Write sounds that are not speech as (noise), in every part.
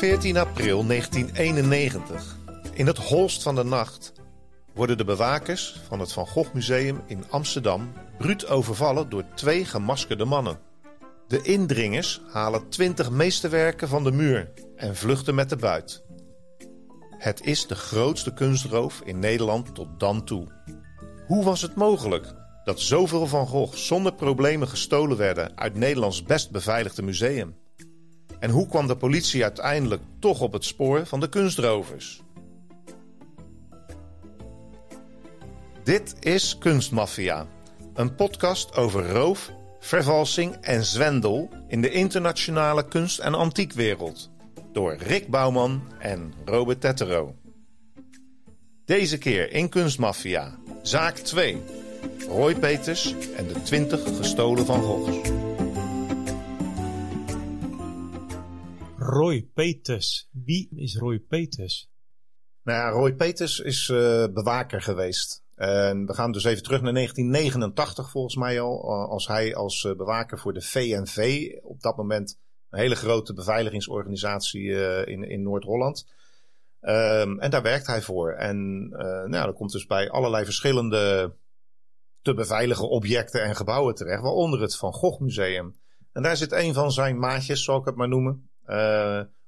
14 april 1991, in het holst van de nacht, worden de bewakers van het Van Gogh Museum in Amsterdam bruut overvallen door twee gemaskerde mannen. De indringers halen 20 meesterwerken van de muur en vluchten met de buit. Het is de grootste kunstroof in Nederland tot dan toe. Hoe was het mogelijk dat zoveel van Gogh zonder problemen gestolen werden uit Nederlands best beveiligde museum? En hoe kwam de politie uiteindelijk toch op het spoor van de kunstrovers? Dit is Kunstmafia, een podcast over roof, vervalsing en zwendel in de internationale kunst- en antiekwereld. Door Rick Bouwman en Robert Tettero. Deze keer in Kunstmafia, zaak 2. Roy Peters en de 20 gestolen van Goghs. Roy Peters. Wie is Roy Peters? Nou Roy Peters is uh, bewaker geweest. En we gaan dus even terug naar 1989 volgens mij al. Als hij als uh, bewaker voor de VNV, op dat moment een hele grote beveiligingsorganisatie in, in Noord-Holland. Um, en daar werkt hij voor. En nou, dat komt dus bij allerlei verschillende te beveiligen objecten en gebouwen terecht. Waaronder het Van Gogh Museum. En daar zit een van zijn maatjes, zal ik het maar noemen.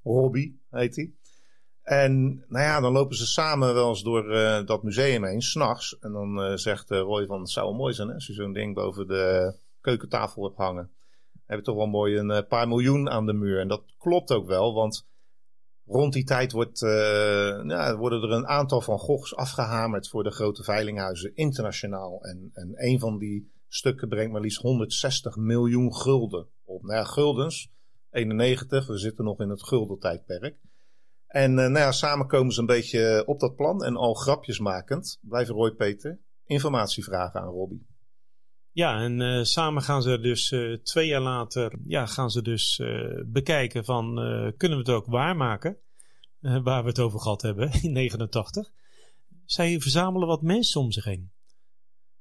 Robbie heet hij. En nou ja, dan lopen ze samen wel eens door uh, dat museum heen, s'nachts. En dan uh, zegt Roy van, het zou wel mooi zijn hè, als je zo'n ding boven de keukentafel hebt hangen. We hebben toch wel mooi een paar miljoen aan de muur. En dat klopt ook wel, want rond die tijd wordt, nou, worden er een aantal van Goghs afgehamerd voor de grote veilinghuizen internationaal. En, en een van die stukken brengt maar liefst 160 miljoen gulden op. Nou ja, guldens, 91, we zitten nog in het guldentijdperk. En uh, nou ja, samen komen ze een beetje op dat plan. En al grapjes makend blijven Roy Peter informatie vragen aan Robbie. Ja, en uh, samen gaan ze dus uh, twee jaar later ja, gaan ze dus bekijken van kunnen we het ook waarmaken? waar we het over gehad hebben (laughs) in 89. Zij verzamelen wat mensen om zich heen.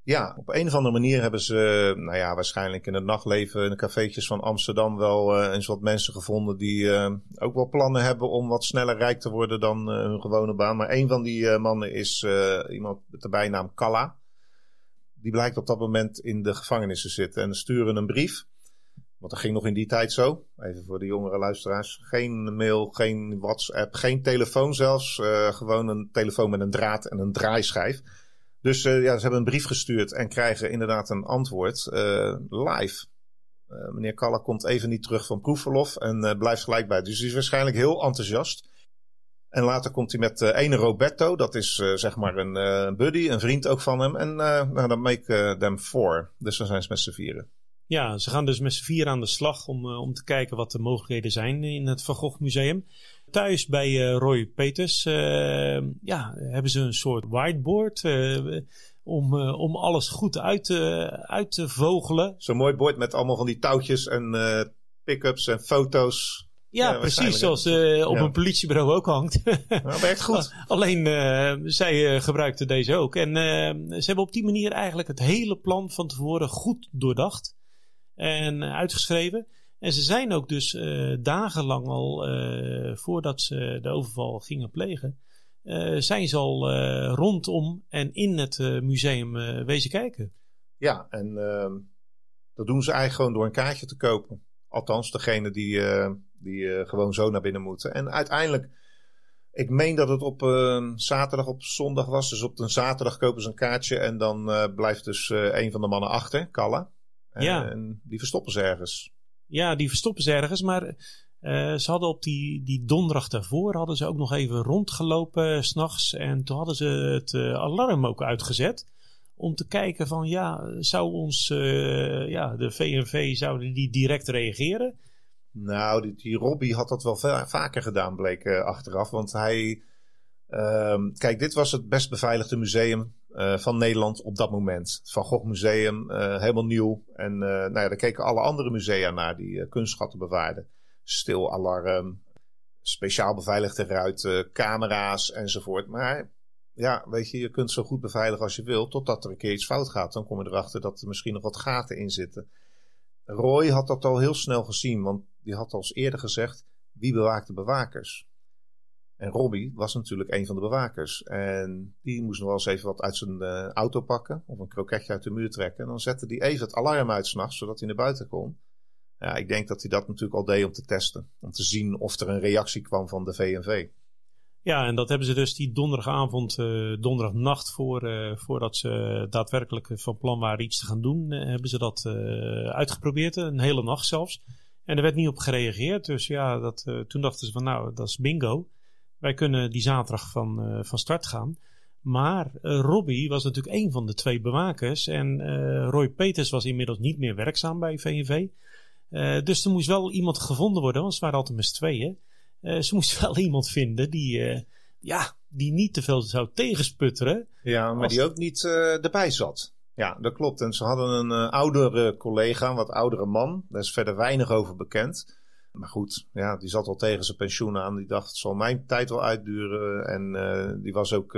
Ja, op een of andere manier hebben ze, nou ja, waarschijnlijk in het nachtleven in de cafeetjes van Amsterdam wel uh, eens wat mensen gevonden die uh, ook wel plannen hebben om wat sneller rijk te worden dan uh, hun gewone baan. Maar een van die mannen is iemand met de bijnaam Kalla. Die blijkt op dat moment in de gevangenis te zitten en sturen een brief. Want dat ging nog in die tijd zo. Even voor de jongere luisteraars. Geen mail, geen WhatsApp, geen telefoon zelfs. gewoon een telefoon met een draad en een draaischijf. Dus uh, ja, ze hebben een brief gestuurd en krijgen inderdaad een antwoord uh, live. Uh, meneer Kalla komt even niet terug van proefverlof en blijft gelijk bij. Dus hij is waarschijnlijk heel enthousiast. En later komt hij met ene Roberto, dat is zeg maar een buddy, een vriend ook van hem. En nou, dan make them four. Dus dan zijn ze met z'n vieren. Ja, ze gaan dus met z'n vier aan de slag om, om te kijken wat de mogelijkheden zijn in het Van Gogh Museum. Thuis bij uh, Roy Peters uh, ja, hebben ze een soort whiteboard uh, om, om alles goed uit, uit te vogelen. Zo'n mooi bord met allemaal van die touwtjes en pick-ups en foto's. Ja, ja precies zoals op ja. een politiebureau ook hangt. Dat werkt (laughs) goed. Alleen zij gebruikten deze ook. En ze hebben op die manier eigenlijk het hele plan van tevoren goed doordacht en uitgeschreven. En ze zijn ook dus uh, dagenlang al, uh, voordat ze de overval gingen plegen, uh, zijn ze al rondom en in het museum wezen kijken. Ja, en ehm, dat doen ze eigenlijk gewoon door een kaartje te kopen. Althans, degene die, die gewoon zo naar binnen moeten. En uiteindelijk, ik meen dat het op zaterdag, op zondag was. Dus op een zaterdag kopen ze een kaartje en dan blijft dus een van de mannen achter, Kalla. Ja. En die verstoppen ze ergens. Ja, die verstoppen ze ergens. Maar uh, ze hadden op die, die donderdag daarvoor hadden ze ook nog even rondgelopen uh, s'nachts. En toen hadden ze het uh, alarm ook uitgezet. om te kijken van ja, zou ons, ja, de VNV, zouden die direct reageren? Nou, die, die Robbie had dat wel vaker gedaan, bleek achteraf. Want hij, uh, kijk, dit was het best beveiligde museum uh, van Nederland op dat moment. Van Gogh Museum, helemaal nieuw. En nou ja, daar keken alle andere musea naar die kunstschatten bewaarden. Stil alarm, speciaal beveiligde ruiten, camera's enzovoort. Maar ja, weet je, je kunt zo goed beveiligen als je wilt, totdat er een keer iets fout gaat. Dan kom je erachter dat er misschien nog wat gaten in zitten. Roy had dat al heel snel gezien, want die had al eerder gezegd: wie bewaakt de bewakers? En Robbie was natuurlijk een van de bewakers. En die moest nog wel eens even wat uit zijn uh, auto pakken. Of een kroketje uit de muur trekken. En dan zette hij even het alarm uit s'nachts, zodat hij naar buiten kon. Ja, ik denk dat hij dat natuurlijk al deed om te testen. Om te zien of er een reactie kwam van de VNV. Ja, en dat hebben ze dus die donderdagavond, uh, donderdagnacht, voor, uh, voordat ze daadwerkelijk van plan waren iets te gaan doen, hebben ze dat uitgeprobeerd. Een hele nacht zelfs. En er werd niet op gereageerd. Dus ja, dat, toen dachten ze van nou, dat is bingo. Wij kunnen die zaterdag van, van start gaan. Maar Robbie was natuurlijk een van de twee bewakers. En Roy Peters was inmiddels niet meer werkzaam bij VNV. dus er moest wel iemand gevonden worden, want ze waren altijd met tweeën. Ze (laughs) moesten wel iemand vinden die, ja, die niet te veel zou tegensputteren. Ja, maar die ook niet erbij zat. Ja, dat klopt. En ze hadden een oudere collega, een wat oudere man. Daar is verder weinig over bekend. Maar goed, ja, die zat al tegen zijn pensioen aan. Die dacht, het zal mijn tijd wel uitduren. En die was ook,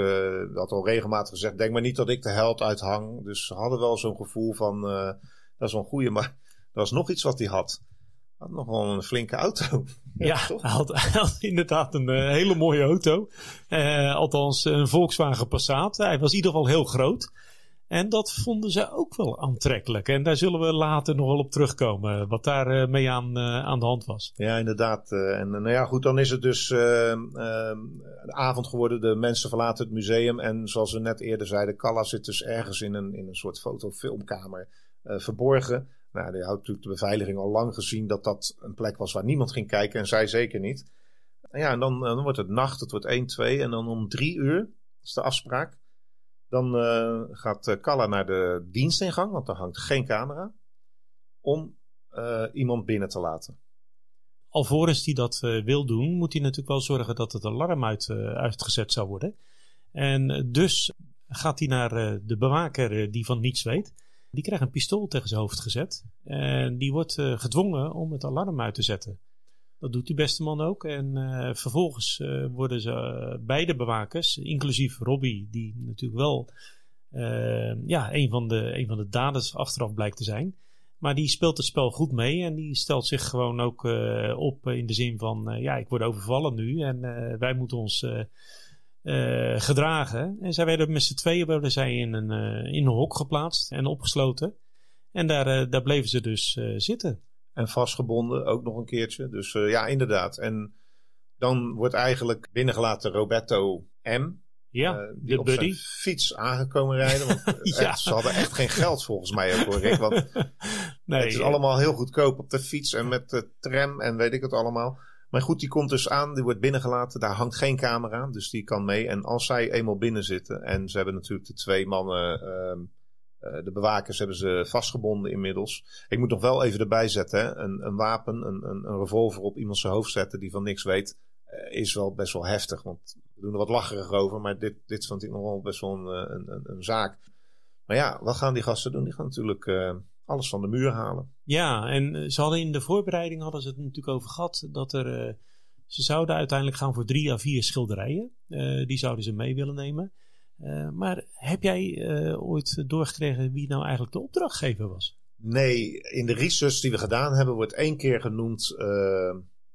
had al regelmatig gezegd, denk maar niet dat ik de held uithang. Dus ze hadden wel zo'n gevoel van, dat is wel een goeie. Maar er was nog iets wat hij had had nog wel een flinke auto. Ja, (laughs) hij, had, had, inderdaad een hele mooie auto. Althans, een Volkswagen Passat. Hij was in ieder geval heel groot. En dat vonden ze ook wel aantrekkelijk. En daar zullen we later nog wel op terugkomen. Wat daar uh, mee aan, aan de hand was. Ja, inderdaad. en nou ja, goed, dan is het dus ehm, de avond geworden. De mensen verlaten het museum. En zoals we net eerder zeiden, Calla zit dus ergens in een, in een soort fotofilmkamer verborgen. Nou, die houdt natuurlijk de beveiliging al lang gezien dat dat een plek was waar niemand ging kijken en zij zeker niet. En ja, en dan, dan wordt het nacht, het wordt 1, 2 en dan om 3 uur, is de afspraak. Dan uh, gaat Kalla naar de dienstingang, want daar hangt geen camera, om uh, iemand binnen te laten. Alvorens hij dat wil doen, moet hij natuurlijk wel zorgen dat het alarm uit, uitgezet zou worden. En dus gaat hij naar de bewaker die van niets weet. Die krijgt een pistool tegen zijn hoofd gezet. En die wordt gedwongen om het alarm uit te zetten. Dat doet die beste man ook. En uh, vervolgens uh, worden ze beide bewakers, inclusief Robbie, die natuurlijk wel ja, een, van de, een van de daders achteraf blijkt te zijn. Maar die speelt het spel goed mee en die stelt zich gewoon ook op in de zin van: ja, ik word overvallen nu en wij moeten ons gedragen. En zij werden met z'n tweeën werden zij in een, in een hok geplaatst en opgesloten. En daar, daar bleven ze dus zitten. En vastgebonden ook nog een keertje. Dus ja, inderdaad. En dan wordt eigenlijk binnengelaten Roberto M. Ja, die op buddy. zijn fiets aangekomen rijden. Want (laughs) ja. ze hadden echt geen geld volgens mij ook hoor Rick. Want nee, (laughs) het is allemaal heel goedkoop op de fiets en met de tram en weet ik het allemaal. Maar goed, die komt dus aan, die wordt binnengelaten. Daar hangt geen camera, dus die kan mee. En als zij eenmaal binnen zitten, en ze hebben natuurlijk de twee mannen, uh, de bewakers hebben ze vastgebonden inmiddels. Ik moet nog wel even erbij zetten, hè. Een, een wapen, een, een, een, revolver op iemand zijn hoofd zetten die van niks weet, uh, is wel best wel heftig. Want we doen er wat lacherig over, maar dit, dit vond ik nog wel best wel een, een, een, een zaak. Maar ja, wat gaan die gasten doen? Die gaan natuurlijk alles van de muur halen. Ja, en eh, ze hadden in de voorbereiding hadden ze het natuurlijk over gehad dat er. Ze zouden uiteindelijk gaan voor drie à vier schilderijen. Die zouden ze mee willen nemen. Uh, maar heb jij ooit doorgekregen wie nou eigenlijk de opdrachtgever was? Nee, in de research die we gedaan hebben wordt één keer genoemd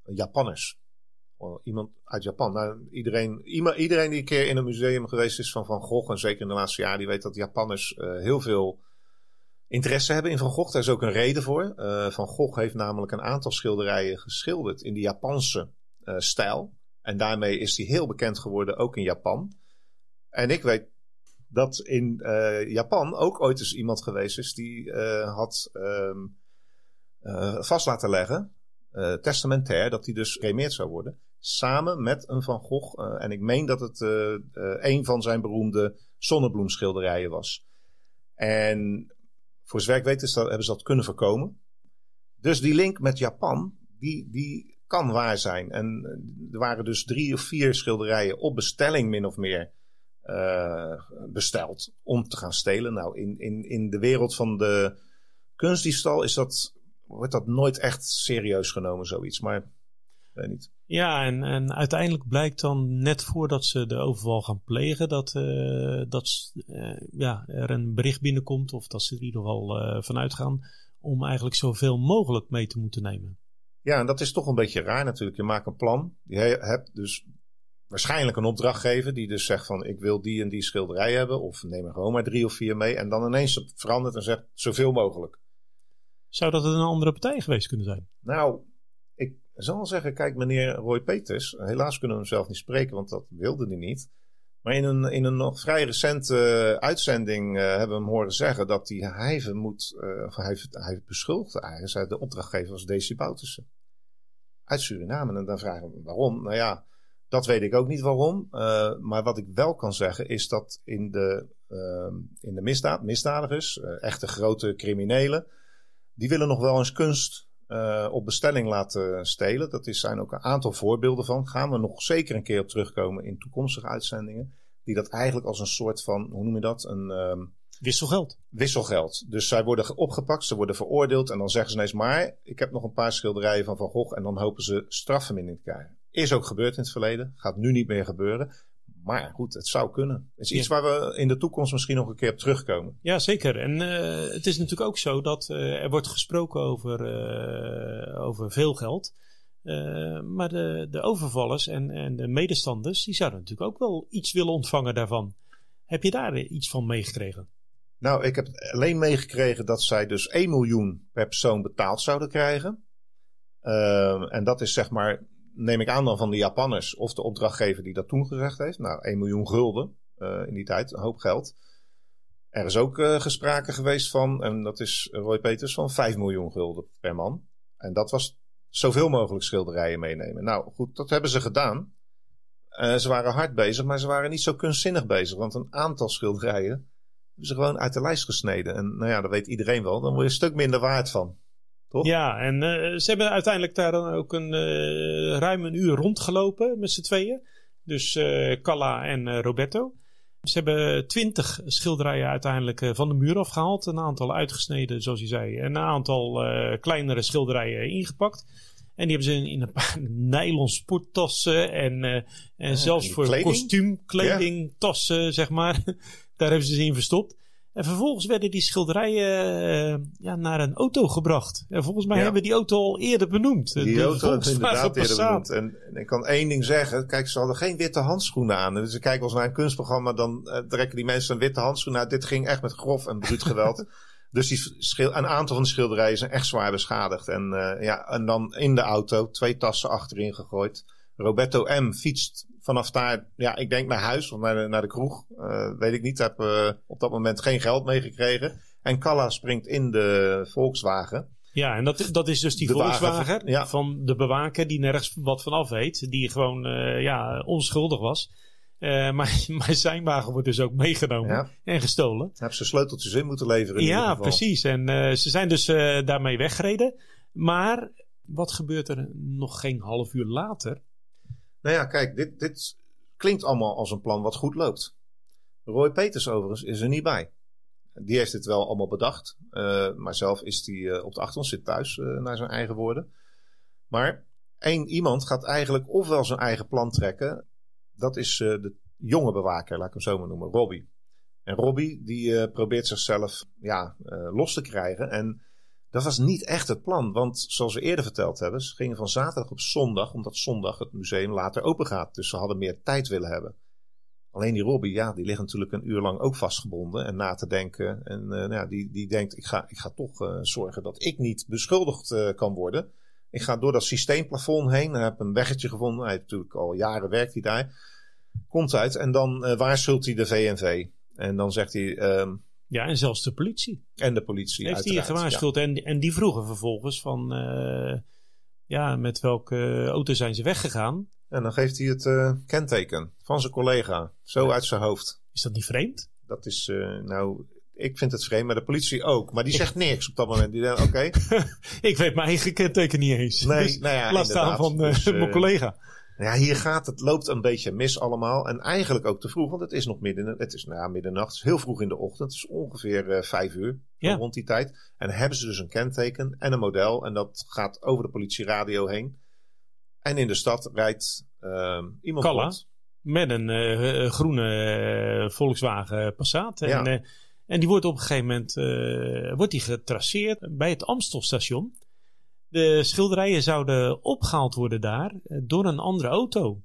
Japanners. Iemand uit Japan. Nou, iedereen, iedereen die een keer in een museum geweest is van Van Gogh, en zeker in de laatste jaren, die weet dat Japanners heel veel interesse hebben in Van Gogh. Daar is ook een reden voor. Van Gogh heeft namelijk een aantal schilderijen geschilderd in de Japanse stijl. En daarmee is hij heel bekend geworden, ook in Japan. En ik weet dat in uh, Japan ook ooit eens iemand geweest is die had um, vast laten leggen, testamentair, dat hij dus geremeerd zou worden. Samen met een Van Gogh. en ik meen dat het een van zijn beroemde zonnebloemschilderijen was. En voor zover ik weet is dat, hebben ze dat kunnen voorkomen. Dus die link met Japan, die, die kan waar zijn. En er waren dus drie of vier schilderijen op bestelling min of meer besteld om te gaan stelen. Nou, in, in, in de wereld van de kunstdiefstal is dat, wordt dat nooit echt serieus genomen, zoiets. Maar weet niet. Ja, en, en uiteindelijk blijkt dan net voordat ze de overval gaan plegen, dat, uh, dat uh, ja, er een bericht binnenkomt, of dat ze er in ieder geval uh, vanuit gaan, om eigenlijk zoveel mogelijk mee te moeten nemen. Ja, en dat is toch een beetje raar natuurlijk. Je maakt een plan, je hebt dus waarschijnlijk een opdrachtgever die dus zegt van ik wil die en die schilderij hebben, of neem er gewoon maar drie of vier mee, en dan ineens verandert en zegt zoveel mogelijk. Zou dat een andere partij geweest kunnen zijn? Nou, ik zal zeggen, kijk, meneer Roy Peters, helaas kunnen we hem zelf niet spreken, want dat wilde hij niet. Maar in een, in een nog vrij recente uitzending uh, hebben we hem horen zeggen dat hij Hijven moet, uh, of hij, hij beschuldigde eigenlijk, de opdrachtgever was Desi. Uit Suriname. En dan vragen we waarom. Nou ja, dat weet ik ook niet waarom. Uh, maar wat ik wel kan zeggen is dat in de, in de misdaad, misdadigers, echte grote criminelen, die willen nog wel eens kunst uh, op bestelling laten stelen. Dat is, zijn ook een aantal voorbeelden van. Gaan we nog zeker een keer op terugkomen in toekomstige uitzendingen. Die dat eigenlijk als een soort van, hoe noem je dat? Een um, wisselgeld. Wisselgeld. Dus zij worden opgepakt, ze worden veroordeeld. En dan zeggen ze ineens maar, ik heb nog een paar schilderijen van Van Gogh. En dan hopen ze strafvermindering te krijgen. Is ook gebeurd in het verleden. Gaat nu niet meer gebeuren. Maar goed, het zou kunnen. Het is iets waar we in de toekomst misschien nog een keer op terugkomen. Ja, zeker. En uh, het is natuurlijk ook zo dat uh, er wordt gesproken over, uh, over veel geld. maar de, de overvallers en, en de medestanders, die zouden natuurlijk ook wel iets willen ontvangen daarvan. Heb je daar iets van meegekregen? Nou, ik heb alleen meegekregen dat zij dus 1 miljoen per persoon betaald zouden krijgen. en dat is zeg maar neem ik aan dan van de Japanners of de opdrachtgever die dat toen gezegd heeft. Nou, 1 miljoen gulden uh, in die tijd, een hoop geld. Er is ook uh, gesprake geweest van, en dat is Roy Peters, van 5 miljoen gulden per man. En dat was zoveel mogelijk schilderijen meenemen. Nou goed, dat hebben ze gedaan. Uh, ze waren hard bezig, maar ze waren niet zo kunstzinnig bezig. Want een aantal schilderijen hebben ze gewoon uit de lijst gesneden. En nou ja, dat weet iedereen wel. Dan word je een stuk minder waard van. Toch? Ja, en uh, ze hebben uiteindelijk daar dan ook een uh, ruim een uur rondgelopen met z'n tweeën. Dus uh, Calla en Roberto. Ze hebben twintig schilderijen uiteindelijk van de muur afgehaald. Een aantal uitgesneden, zoals je zei. En een aantal kleinere schilderijen ingepakt. En die hebben ze in, een paar (laughs) nylon sporttassen en, en zelfs voor kostuumkleding tassen, zeg maar. (laughs) Daar hebben ze ze in verstopt. En vervolgens werden die schilderijen uh, ja, naar een auto gebracht. En volgens mij ja. hebben we die auto al eerder benoemd. Die de auto is inderdaad eerder benoemd. En, en, ik kan één ding zeggen. Kijk, ze hadden geen witte handschoenen aan. Dus ik kijk als naar een kunstprogramma, dan uh, trekken die mensen een witte handschoen uit. Dit ging echt met grof en bruut geweld. (laughs) dus die een aantal van de schilderijen zijn echt zwaar beschadigd. En, uh, ja, en dan in de auto twee tassen achterin gegooid. Roberto M. fietst vanaf daar, ja, ik denk naar huis of naar de, naar de kroeg. Uh, weet ik niet. Heb uh, op dat moment geen geld meegekregen. En Kalla springt in de Volkswagen. Ja, en dat, dat is dus die de Volkswagen ja. van de bewaker die nergens wat van af weet. Die gewoon uh, ja, onschuldig was. Uh, maar, (laughs) maar zijn wagen wordt dus ook meegenomen ja. en gestolen. Heb ze sleuteltjes in moeten leveren. In ja, precies. En uh, ze zijn dus uh, daarmee weggereden. Maar wat gebeurt er nog geen half uur later? Nou ja, kijk, dit, dit klinkt allemaal als een plan wat goed loopt. Roy Peters overigens is er niet bij. Die heeft het wel allemaal bedacht. Uh, maar zelf is hij uh, op de achtergrond, zit thuis uh, naar zijn eigen woorden. Maar één iemand gaat eigenlijk ofwel zijn eigen plan trekken. Dat is de jonge bewaker, laat ik hem zo maar noemen, Robbie. En Robbie die probeert zichzelf ja, los te krijgen. En dat was niet echt het plan, want zoals we eerder verteld hebben, ze gingen van zaterdag op zondag, omdat zondag het museum later open gaat. Dus ze hadden meer tijd willen hebben. Alleen die Robbie, ja, die ligt natuurlijk een uur lang ook vastgebonden en na te denken. En uh, nou ja, die, die denkt, ik ga, ik ga toch uh, zorgen dat ik niet beschuldigd uh, kan worden. Ik ga door dat systeemplafond heen en heb een weggetje gevonden. Hij heeft natuurlijk al jaren werkt hij daar. Komt uit en dan waarschuwt hij de VNV. En dan zegt hij, um, ja, en zelfs de politie. En de politie, Heeft hij gewaarschuwd. Ja. En, en die vroegen vervolgens van... Uh, ja, met welke auto zijn ze weggegaan? En dan geeft hij het uh, kenteken van zijn collega. Zo ja. uit zijn hoofd. Is dat niet vreemd? Dat is, uh, nou... ik vind het vreemd, maar de politie ook. Maar die zegt niks op dat moment. Die denkt, oké. (laughs) ik weet mijn eigen kenteken niet eens. Nee, dus nou ja, laat staan van eh, Dus, mijn eh, collega. Ja, hier gaat het, loopt een beetje mis allemaal. En eigenlijk ook te vroeg, want het is nog midden, het is nou ja, middernacht. Het is heel vroeg in de ochtend. Het is ongeveer eh, vijf uur, Ja. rond die tijd. En hebben ze dus een kenteken en een model. En dat gaat over de politieradio heen. En in de stad rijdt ehm, iemand Kalla. rond. Met een eh, eh, groene Volkswagen Passat. En, Ja. en die wordt op een gegeven moment wordt die getraceerd bij het Amstelstation. De schilderijen zouden opgehaald worden daar eh, door een andere auto.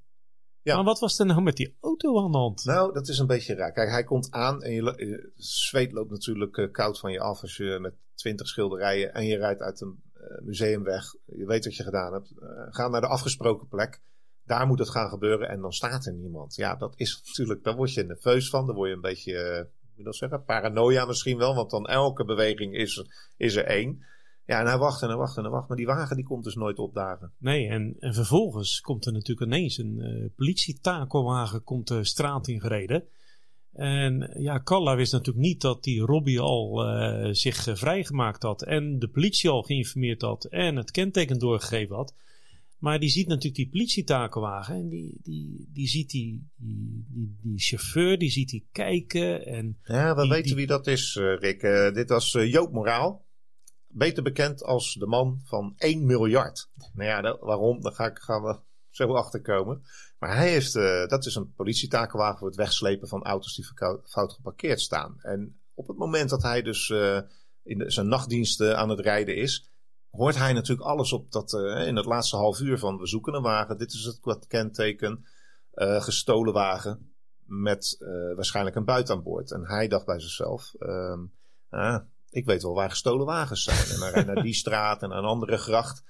Ja. Maar wat was er nou met die auto aan de hand? Nou, dat is een beetje raar. Kijk, hij komt aan en je, je zweet loopt natuurlijk eh, koud van je af als je met twintig schilderijen en je rijdt uit een eh, museum weg. Je weet wat je gedaan hebt. Eh, ga naar de afgesproken plek. Daar moet het gaan gebeuren en dan staat er niemand. Ja, dat is natuurlijk, daar word je nerveus van. Dan word je een beetje, eh, hoe moet je dat zeggen, paranoia misschien wel. Want dan elke beweging is, is er één. Ja, en hij wacht en hij wacht en hij wacht. Maar die wagen die komt dus nooit opdagen. Nee, en, en vervolgens komt er natuurlijk ineens een eh politietakelwagen komt de straat in gereden. En ja, Kalla wist natuurlijk niet dat die Robbie al eh, zich eh, vrijgemaakt had. En de politie al geïnformeerd had. En het kenteken doorgegeven had. Maar die ziet natuurlijk die politietakelwagen. En die, die, die ziet die, die, die, die chauffeur, die ziet die kijken. En Ja, we Die- weten die- wie dat is, Rick. Dit was Joop Moraal. Beter bekend als de man van 1 miljard. Nou ja, dat- waarom? Daar ga ik, gaan we zo achter komen. Maar hij heeft, eh, dat is een politietakenwagen voor het wegslepen van auto's die fout geparkeerd staan. En op het moment dat hij dus eh, in de- zijn nachtdiensten aan het rijden is, hoort hij natuurlijk alles op dat, eh, in het laatste half uur van we zoeken een wagen. Dit is het kenteken. gestolen wagen met waarschijnlijk een buit aan boord. En hij dacht bij zichzelf, ehm, ah, ik weet wel waar gestolen wagens zijn. En dan naar die straat en een andere gracht.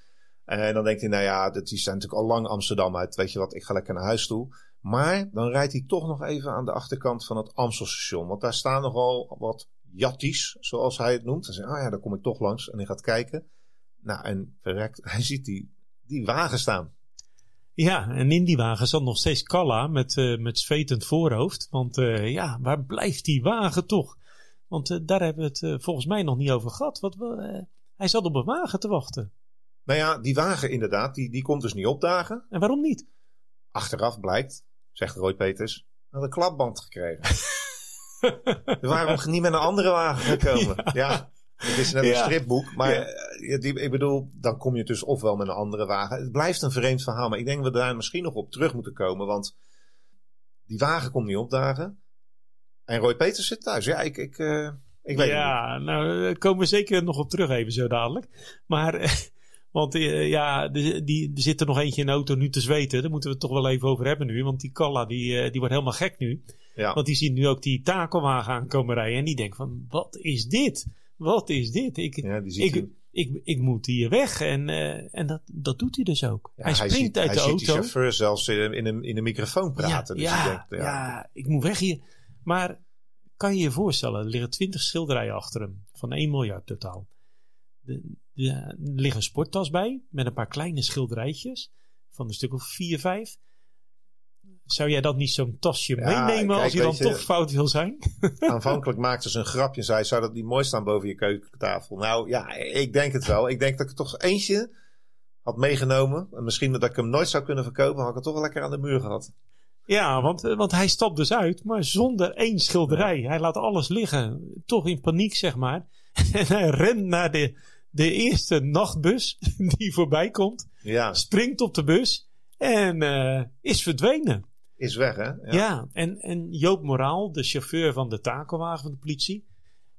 En dan denkt hij, nou ja, die zijn natuurlijk al lang Amsterdam uit. Weet je wat, ik ga lekker naar huis toe. Maar dan rijdt hij toch nog even aan de achterkant van het Amstelstation. Want daar staan nogal wat jatties, zoals hij het noemt. Hij zegt, ah ja, daar kom ik toch langs. En hij gaat kijken. Nou, en verrekt, (laughs) hij ziet die, die wagen staan. ja, en in die wagen zat nog steeds Kalla met, eh met zwetend voorhoofd. Want eh, ja, waar blijft die wagen toch? Want eh, daar hebben we het eh, volgens mij nog niet over gehad. Wat, eh, hij zat op een wagen te wachten. Nou ja, die wagen inderdaad, die, die komt dus niet opdagen. En waarom niet? Achteraf blijkt, zegt Roy Peters, had een klapband gekregen. (laughs) Waarom niet met een andere wagen gekomen? Ja, het is net een Ja. stripboek. Maar Ja. die, ik bedoel, dan kom je dus ofwel met een andere wagen. Het blijft een vreemd verhaal. Maar ik denk dat we daar misschien nog op terug moeten komen. Want die wagen komt niet opdagen. En Roy Peters zit thuis. Ja, ik, ik, eh, ik weet het niet. ja, nou, daar komen we zeker nog op terug even zo dadelijk. Maar, eh, (laughs) want eh, ja, die, die, er zit er nog eentje in de auto nu te zweten. Daar moeten we het toch wel even over hebben nu. Want die Kalla, die, die wordt helemaal gek nu. Ja. Want die ziet nu ook die takelwagen aankomen rijden. En die denkt van, wat is dit? Wat is dit? Ik, Ja, die ziet ik, hij- ik, ik moet hier weg. En, en dat, dat doet hij dus ook. ja, hij springt ziet, uit hij de ziet auto. die chauffeur zelfs in, in, een, in een microfoon praten. Ja, dus ja, ja. ik moet weg hier. Maar kan je je voorstellen, er liggen twintig schilderijen achter hem. Van 1 miljard totaal. Er ligt een sporttas bij, met een paar kleine schilderijtjes. Van een stuk of 4, 5. Zou jij dat niet zo'n tasje Ja, meenemen kijk, als je dan je- toch fout wil zijn? (laughs) Aanvankelijk maakte ze een grapje en zei: Zou dat niet mooi staan boven je keukentafel? Nou ja, ik denk het wel. Ik denk dat ik er toch eentje had meegenomen. En misschien dat ik hem nooit zou kunnen verkopen, had ik het toch wel lekker aan de muur gehad. Ja, want, eh, want hij stapt dus uit, maar zonder één schilderij. Hij laat alles liggen. Toch in paniek, zeg maar. (laughs) En hij rent naar de, de eerste nachtbus (laughs) die voorbij komt. Ja, springt op de bus en eh, is verdwenen. is weg hè? Ja. Ja, en, en Joop Moraal, de chauffeur van de takelwagen van de politie,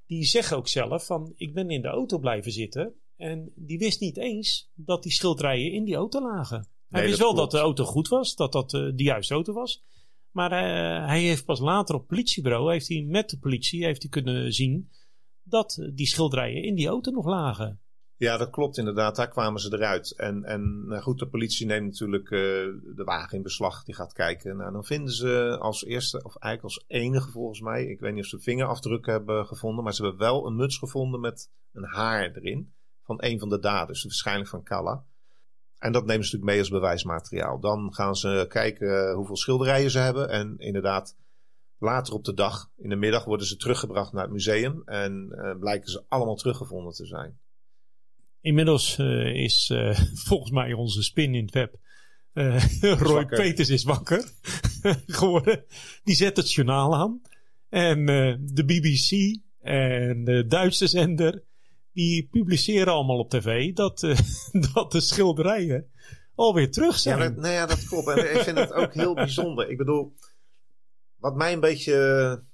die zegt ook zelf van ik ben in de auto blijven zitten en die wist niet eens dat die schilderijen in die auto lagen. Hij wist wel dat de auto goed was, dat dat eh, de juiste auto was. Maar eh, hij heeft pas later op het politiebureau, heeft hij met de politie heeft hij kunnen zien dat die schilderijen in die auto nog lagen. Ja, dat klopt inderdaad. Daar kwamen ze eruit. En, en nou goed, de politie neemt natuurlijk eh, de wagen in beslag. Die gaat kijken. Nou, dan vinden ze als eerste, of eigenlijk als enige volgens mij. Ik weet niet of ze vingerafdrukken hebben gevonden. Maar ze hebben wel een muts gevonden met een haar erin. Van een van de daders. Waarschijnlijk van Kalla. En dat nemen ze natuurlijk mee als bewijsmateriaal. Dan gaan ze kijken hoeveel schilderijen ze hebben. En inderdaad, Later op de dag, in de middag, worden ze teruggebracht naar het museum en uh, blijken ze allemaal teruggevonden te zijn. Inmiddels uh, is uh, (laughs) volgens mij onze spin in het web. (laughs) Roy wakker. Peters is wakker (laughs) geworden. Die zet het journaal aan. En de BBC en de Duitse zender. Die publiceren allemaal op tv dat, (laughs) dat de schilderijen alweer terug zijn. Ja, dat, nou ja, dat klopt. En ik vind het ook heel bijzonder. Ik bedoel, wat mij een beetje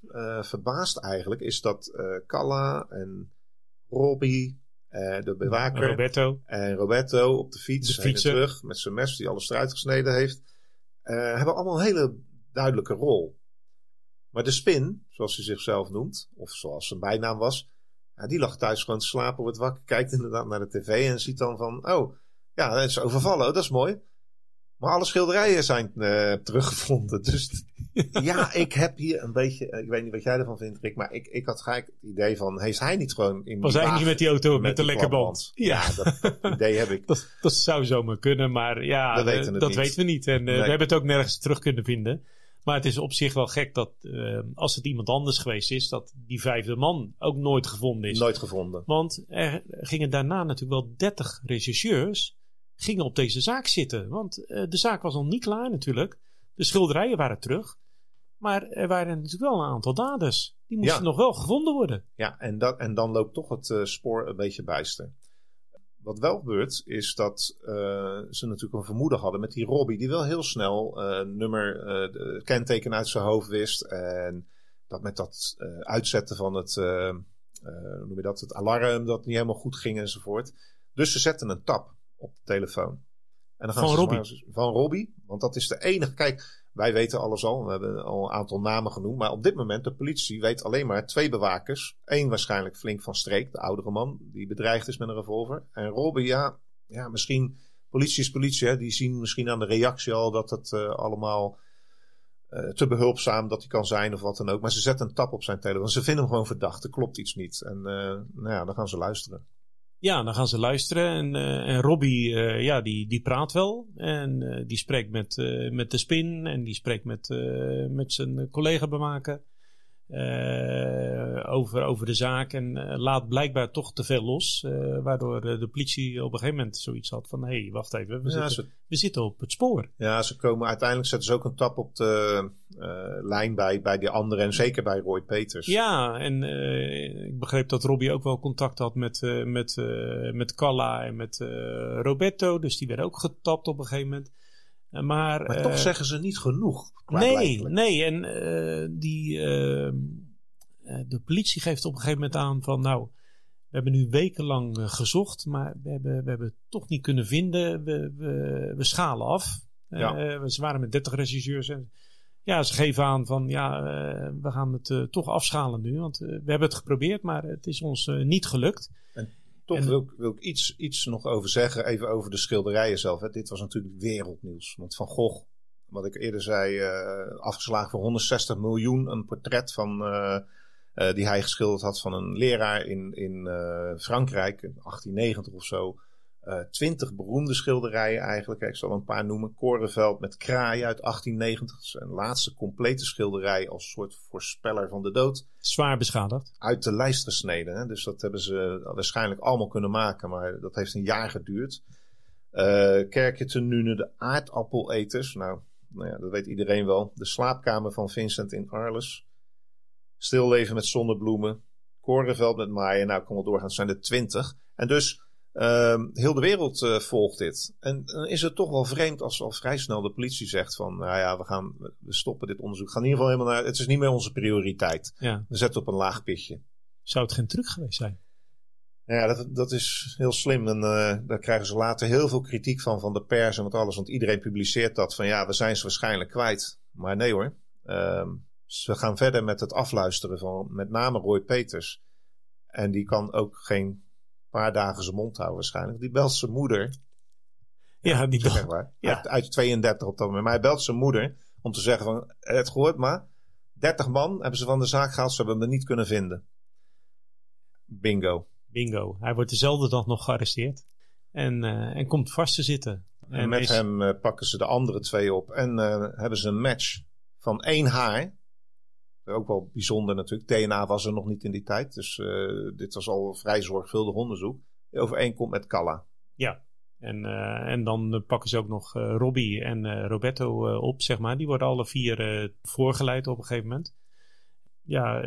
uh, verbaast eigenlijk, is dat uh, Calla en Robbie, de bewaker Roberto. en Roberto op de fiets de terug met zijn mes die alles eruit gesneden heeft, hebben allemaal een hele duidelijke rol. Maar de spin, zoals hij zichzelf noemt, of zoals zijn bijnaam was, ja, die lag thuis gewoon te slapen, wordt wakker, kijkt inderdaad naar de tv en ziet dan van, oh, ja, het is overvallen, oh, dat is mooi. Maar alle schilderijen zijn uh, teruggevonden. (laughs) Dus ja, ik heb hier een beetje. Ik weet niet wat jij ervan vindt, Rick. Maar ik, ik had gelijk het idee van. Heeft hij niet gewoon in. Was hij niet met die auto met, met de lekke band? Ja, ja dat, idee heb ik. (laughs) Dat, dat zou zomaar kunnen, maar ja, dat, weten, dat weten we niet. En uh, we hebben het ook nergens terug kunnen vinden. Maar het is op zich wel gek dat uh, als het iemand anders geweest is, dat die vijfde man ook nooit gevonden is. Nooit gevonden. Want er gingen daarna natuurlijk wel 30 rechercheurs gingen op deze zaak zitten. Want uh, de zaak was nog niet klaar natuurlijk. De schilderijen waren terug. Maar er waren natuurlijk wel een aantal daders. Die moesten nog wel gevonden worden. Ja, en, dat, en dan loopt toch het uh, spoor een beetje bijster. Wat wel gebeurt, is dat uh, ze natuurlijk een vermoeden hadden met die Robbie, die wel heel snel nummer, de kenteken uit zijn hoofd wist. En dat met dat uitzetten van het, hoe noem je dat, het alarm, dat niet helemaal goed ging enzovoort. Dus ze zetten een tap op de telefoon. En dan gaan van Robbie? van Robbie, want dat is de enige. Kijk, wij weten alles al. We hebben al een aantal namen genoemd. Maar op dit moment, de politie weet alleen maar twee bewakers. Eén waarschijnlijk flink van streek, de oudere man, die bedreigd is met een revolver. En Robbie, ja, ja misschien. Politie is politie, hè, die zien misschien aan de reactie al dat het uh, allemaal uh, te behulpzaam dat hij kan zijn of wat dan ook. Maar ze zetten een tap op zijn telefoon. Ze vinden hem gewoon verdacht. Er klopt iets niet. En uh, nou ja, dan gaan ze luisteren. Ja, dan gaan ze luisteren. En, uh, en Robbie, uh, ja, die, die praat wel. En uh, die spreekt met, met de spin. En die spreekt met, met zijn collega bemaken. over, over de zaak. En laat blijkbaar toch te veel los. waardoor de politie op een gegeven moment zoiets had van... Hé, hey, wacht even, we, ja, zitten, ze, we zitten op het spoor. Ja, ze komen uiteindelijk zetten ze ook een tap op de lijn bij, bij die anderen. En zeker bij Roy Peters. Ja, en ik begreep dat Robbie ook wel contact had met, met, met Calla en met Roberto. Dus die werden ook getapt op een gegeven moment. Maar, maar toch zeggen ze niet genoeg. Nee, nee. En die, de politie geeft op een gegeven moment aan van nou... We hebben nu wekenlang gezocht, maar we hebben, we hebben het toch niet kunnen vinden. We, we, we schalen af. Ja. Uh, ze waren met 30 regisseurs. En ja, ze geven aan van ja, uh, we gaan het uh, toch afschalen nu. Want we hebben het geprobeerd, maar het is ons niet gelukt. En toch en, wil, ik, wil ik iets, iets nog over zeggen, even over de schilderijen zelf. Hè. Dit was natuurlijk wereldnieuws. Want Van Gogh, wat ik eerder zei, afgeslagen voor 160 miljoen. Een portret van uh, die hij geschilderd had van een leraar in, in Frankrijk, in 1890 of zo. Uh, twintig beroemde schilderijen eigenlijk. Ik zal een paar noemen. Korenveld met kraaien uit 1890. Zijn laatste complete schilderij als soort voorspeller van de dood. Zwaar beschadigd. Uit de lijst gesneden. Hè? Dus dat hebben ze waarschijnlijk allemaal kunnen maken. Maar dat heeft een jaar geduurd. Uh, Kerkje te Nune, de aardappeleters. Nou, nou ja, dat weet iedereen wel. De slaapkamer van Vincent in Arles. Stilleven met zonnebloemen. Korenveld met maaien. Nou, kom wel doorgaan. Het zijn er twintig. En dus uh, heel de wereld uh, volgt dit. En dan is het toch wel vreemd als al vrij snel de politie zegt van... Nou ja, we, gaan, we stoppen dit onderzoek. We gaan in ieder geval helemaal naar... Het is niet meer onze prioriteit. Ja. We zetten op een laag pitje. Zou het geen truc geweest zijn? Ja, dat, dat is heel slim. En uh, daar krijgen ze later heel veel kritiek van, van de pers en wat alles. Want iedereen publiceert dat van ja, we zijn ze waarschijnlijk kwijt. Maar nee hoor. Ze gaan verder met het afluisteren van met name Roy Peters. En die kan ook geen paar dagen zijn mond houden waarschijnlijk. Die belt zijn moeder. Ja, die belt. maar. Ja. Uit 32 op dat moment. Maar hij belt zijn moeder om te zeggen van... Het gehoord maar. 30 man hebben ze van de zaak gehaald. Ze hebben hem niet kunnen vinden. Bingo. Bingo. Hij wordt dezelfde dag nog gearresteerd. En, uh, en komt vast te zitten. En, en met hem uh, pakken ze de andere twee op. En uh, hebben ze een match van één haar Ook wel bijzonder natuurlijk. DNA was er nog niet in die tijd. Dus dit was al vrij zorgvuldig onderzoek. Overeenkomt met Calla. Ja, en, en dan pakken ze ook nog Robbie en Roberto op, zeg maar. Die worden alle vier voorgeleid op een gegeven moment. Ja,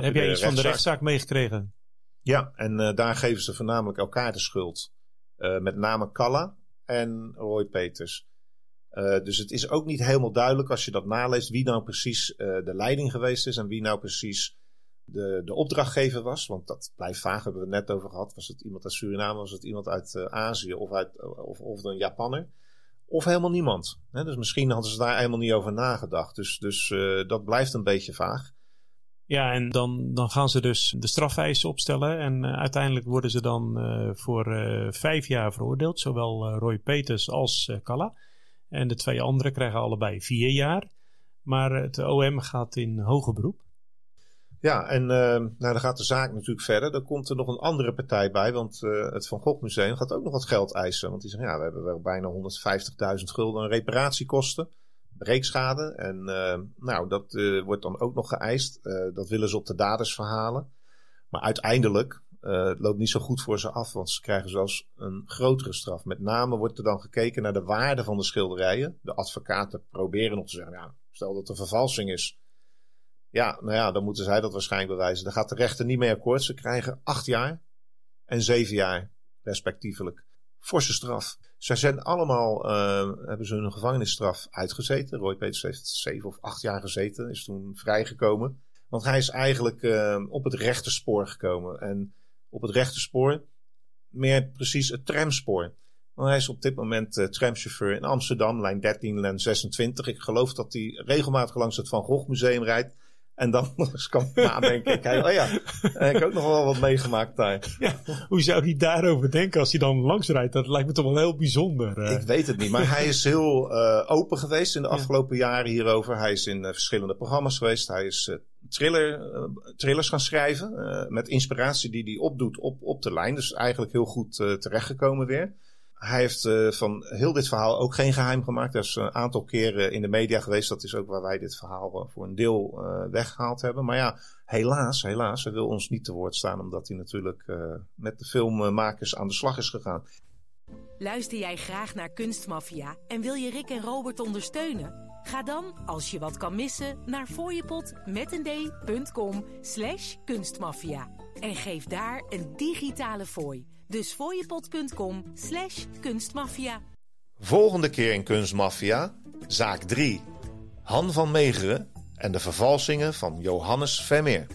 heb jij iets van de rechtszaak meegekregen? Ja, en daar geven ze voornamelijk elkaar de schuld. met name Calla en Roy Peters. Uh, dus het is ook niet helemaal duidelijk als je dat naleest wie nou precies uh, de leiding geweest is en wie nou precies de, de opdrachtgever was. Want dat blijft vaag, hebben we het net over gehad. Was het iemand uit Suriname, was het iemand uit uh, Azië of, uit, of, of een Japanner? Of helemaal niemand. Dus misschien hadden ze daar helemaal niet over nagedacht. Dus, dus dat blijft een beetje vaag. Ja, en dan, dan gaan ze dus de strafeisen opstellen. En uiteindelijk worden ze dan voor vijf jaar veroordeeld. Zowel Roy Peters als Kalla. En de twee anderen krijgen allebei vier jaar. Maar het OM gaat in hoger beroep. Ja, en uh, nou, dan gaat de zaak natuurlijk verder. Dan komt er nog een andere partij bij, want uh, het Van Gogh Museum gaat ook nog wat geld eisen. Want die zeggen, ja, we hebben wel bijna 150.000 gulden reparatiekosten, breekschade. En uh, nou, dat wordt dan ook nog geëist. dat willen ze op de daders verhalen. Maar uiteindelijk het loopt niet zo goed voor ze af, want ze krijgen zelfs een grotere straf. Met name wordt er dan gekeken naar de waarde van de schilderijen. De advocaten proberen nog te zeggen, ja, stel dat een vervalsing is. Ja, nou ja, dan moeten zij dat waarschijnlijk bewijzen. Daar gaat de rechter niet mee akkoord. Ze krijgen acht jaar en zeven jaar, respectievelijk. Forse straf. Zij zijn allemaal, uh, hebben ze hun gevangenisstraf uitgezeten. Roy Peters heeft zeven of acht jaar gezeten, is toen vrijgekomen. Want hij is eigenlijk uh, op het rechte spoor gekomen. En op het rechte spoor. Meer precies het tramspoor. Want hij is op dit moment uh, tramchauffeur in Amsterdam, lijn 13, lijn 26. Ik geloof dat hij regelmatig langs het Van Gogh Museum rijdt. En dan (laughs) nog eens kan nadenken. Ik, oh ja, ik heb ook nog wel wat meegemaakt daar. Ja, hoe zou hij daarover denken als hij dan langs rijdt? Dat lijkt me toch wel heel bijzonder. Uh. Ik weet het niet, maar hij is heel uh, open geweest in de afgelopen jaren hierover. Hij is in verschillende programma's geweest. Hij is thriller, thrillers gaan schrijven. met inspiratie die hij opdoet op, op de lijn. Dus eigenlijk heel goed terechtgekomen weer. Hij heeft uh, van heel dit verhaal ook geen geheim gemaakt. Er is een aantal keren in de media geweest. Dat is ook waar wij dit verhaal voor een deel uh, weggehaald hebben. Maar ja, helaas, helaas, hij wil ons niet te woord staan. Omdat hij natuurlijk met de filmmakers aan de slag is gegaan. Luister jij graag naar Kunstmafia en wil je Rick en Robert ondersteunen? Ga dan, als je wat kan missen, naar fooiepot met een d.com slash kunstmafia. En geef daar een digitale fooi. Dus fooiepot.com slash kunstmafia. Volgende keer in Kunstmafia, zaak 3. Han van Megeren en de vervalsingen van Johannes Vermeer.